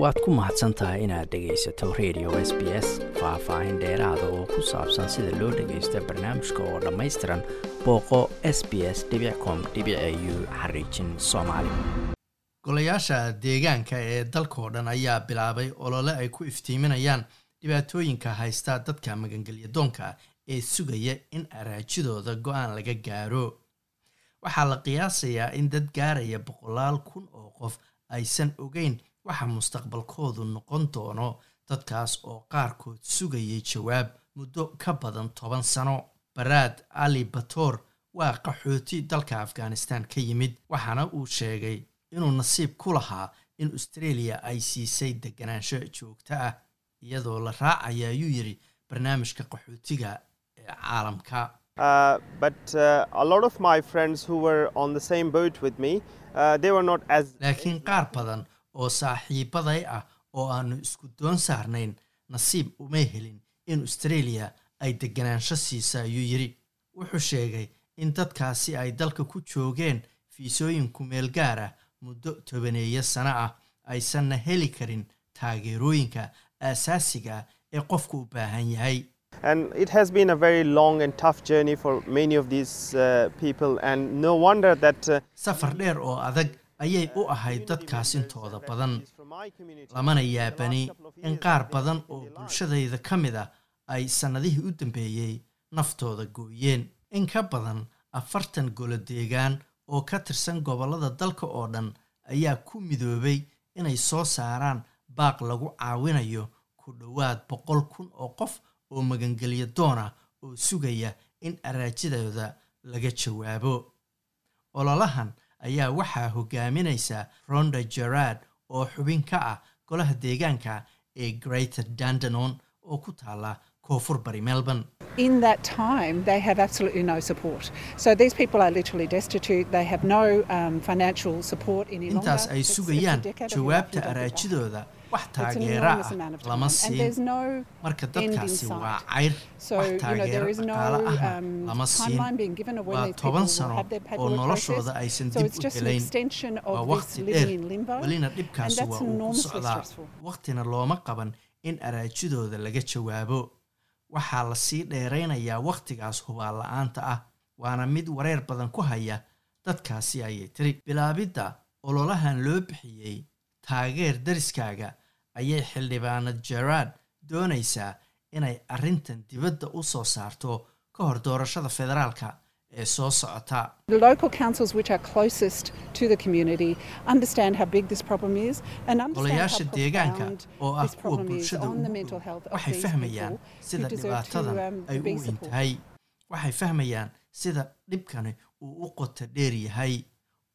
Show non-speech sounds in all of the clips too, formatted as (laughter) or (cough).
waad ku mahadsan tahay inaad dhegaysato radio s b s faah-faahin dheeraada oo ku saabsan sida loo dhagaysto barnaamijka oo dhammaystiran booqo s b s com u xariijin soomaali. Golayaasha deegaanka ee dalkao dhan ayaa bilaabay olole ay ku iftiiminayaan dhibaatooyinka haysta dadka magangelya doonka ee sugaya in araajidooda go'aan laga gaaro. Waxaa la qiyaasayaa in dad gaaraya boqolaal kun oo qof aysan ogeyn waxa mustaqbalkoodu noqon doono dadkaas oo qaarkood sugayay jawaab muddo ka badan toban sano. Baraad ali batoor waa qaxooti dalka afghanistan ka yimid waxaana uu sheegay inuu nasiib ku lahaa in australia ay siisay deganaansho joogto ah iyadoo la raacaya ayuu yidhi barnaamijka qaxootiga ee caalamka. Laakiin qaar badan oo saaxiibaday ah oo aanu isku doon saarnayn nasiib umay helin in australia ay deganaansho siisa ayuu yidhi. Wuxuu sheegay in dadkaasi ay dalka ku joogeen fiisooyin kumeel gaar ah muddo tobaneeyo sano ah aysanna heli karin taageerooyinka aasaasiga ah ee qofku u baahan yahay. Safar dheer oo adag ayay u ahayd dadkaas intooda badan. Lamana yaabani in qaar badan oo bulshadayda ka mid ah ay sannadihii u dambeeyey naftooda gooyeen. In ka badan afartan golo deegaan oo ka tirsan gobollada dalka oo dhan ayaa ku midoobay inay soo saaraan baaq lagu caawinayo ku dhowaad boqol kun oo qof oo magangelya doona oo sugaya in araajidooda laga jawaabo. Ololahan ayaa waxaa hogaaminaysa ronda gerard oo xubin ka ah golaha deegaanka ee greater dandanon oo ku taala koonfur bari melbourne in that time they have absolutely no support. So these people are literally destitute. They have no um, financial support any longer. Intaas ay sugayaan jawaabta araajidooda wax taageera ah lama siin marka dadkaasi waa cayr wax taageero dhaqaale aha lama siin waa toban sano oo noloshooda aysan dib u helayn waa wakhti dheer welina dhibkaasi waa uu ku socdaa wakhtina looma qaban in araajidooda laga jawaabo waxaa la sii dheeraynayaa wakhtigaas hubaal la'aanta ah waana mid wareer badan ku haya dadkaasi ayay tiri. Bilaabidda ololahan loo bixiyey taageer dariskaaga ayay xildhibaanad gerard doonaysaa inay arrintan dibadda u soo saarto ka hor doorashada federaalka ee soo socota golayaasha deegaanka oo ah kuwa bulshada ugu waxay fahmayaan sida dhibaatadan ay u weyn tahay waxay fahmayaan sida dhibkani uu u qoto dheer yahay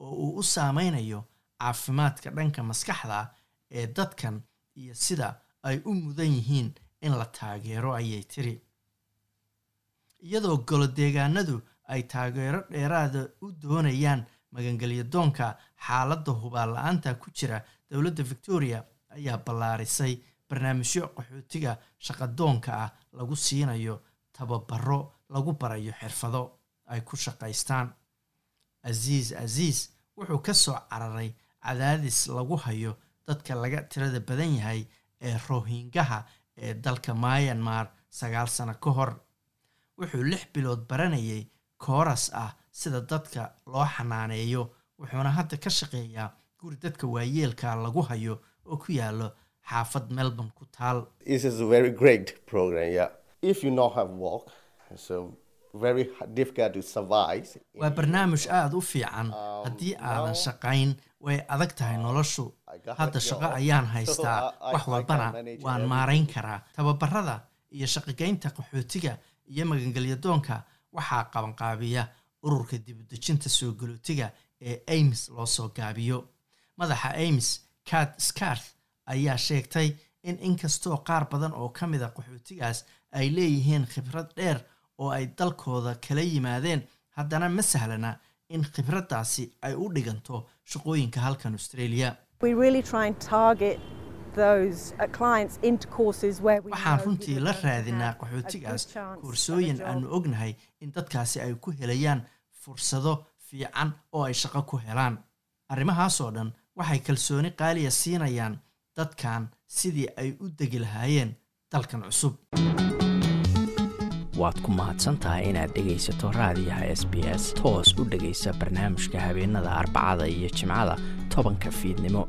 oo uu u saameynayo caafimaadka dhanka maskaxda ee dadkan iyo sida ay u mudan yihiin in la taageero ayay tiri. Iyadoo golodeegaanadu ay taageero dheeraada u doonayaan magangelya doonka xaaladda hubaal la'aanta ku jira dowladda victoria ayaa ballaarisay barnaamijyo qaxootiga shaqadoonka ah lagu siinayo tababaro lagu barayo xirfado ay ku shaqaystaan. Aziiz aziiz wuxuu ka soo cararay cadaadis lagu hayo dadka laga tirada badan yahay ee rohingaha ee dalka myanmar sagaal sano ka hor. Wuxuu lix bilood baranayay kooras ah sida dadka loo xanaaneeyo wuxuuna hadda ka shaqeeyaa guri dadka waayeelka lagu hayo oo ku yaalo xaafad melbourne ku taal. Waa barnaamij aada u fiican. Haddii aadan shaqayn way adag tahay noloshu. Hadda shaqo ayaan haystaa. (laughs) Wax walbana waan maarayn karaa. Tababarada iyo shaqogeynta qaxootiga iyo magangelyadoonka waxaa qabanqaabiya ururka dibudejinta soo galootiga ee ames loo soo gaabiyo. Madaxa ames kat scarth ayaa sheegtay in inkastoo qaar badan oo ka mid a qaxootigaas ay leeyihiin khibrad dheer oo ay dalkooda kala yimaadeen haddana ma sahlana in khibraddaasi ay u dhiganto shaqooyinka halkan australia waxaan runtii la raadinaa qaxootigaas koorsooyin aanu ognahay in dadkaasi ay ku helayaan fursado fiican oo ay shaqo ku helaan. Arrimahaasoo dhan waxay kalsooni qaaliya siinayaan dadkan sidii ay u degi lahaayeen dalkan cusub. Waad ku mahadsantahay inaad dhegaysato raadiyaha s b s. Toos u dhegaysa barnaamijka habeenada arbacada iyo jimcada tobanka fiidnimo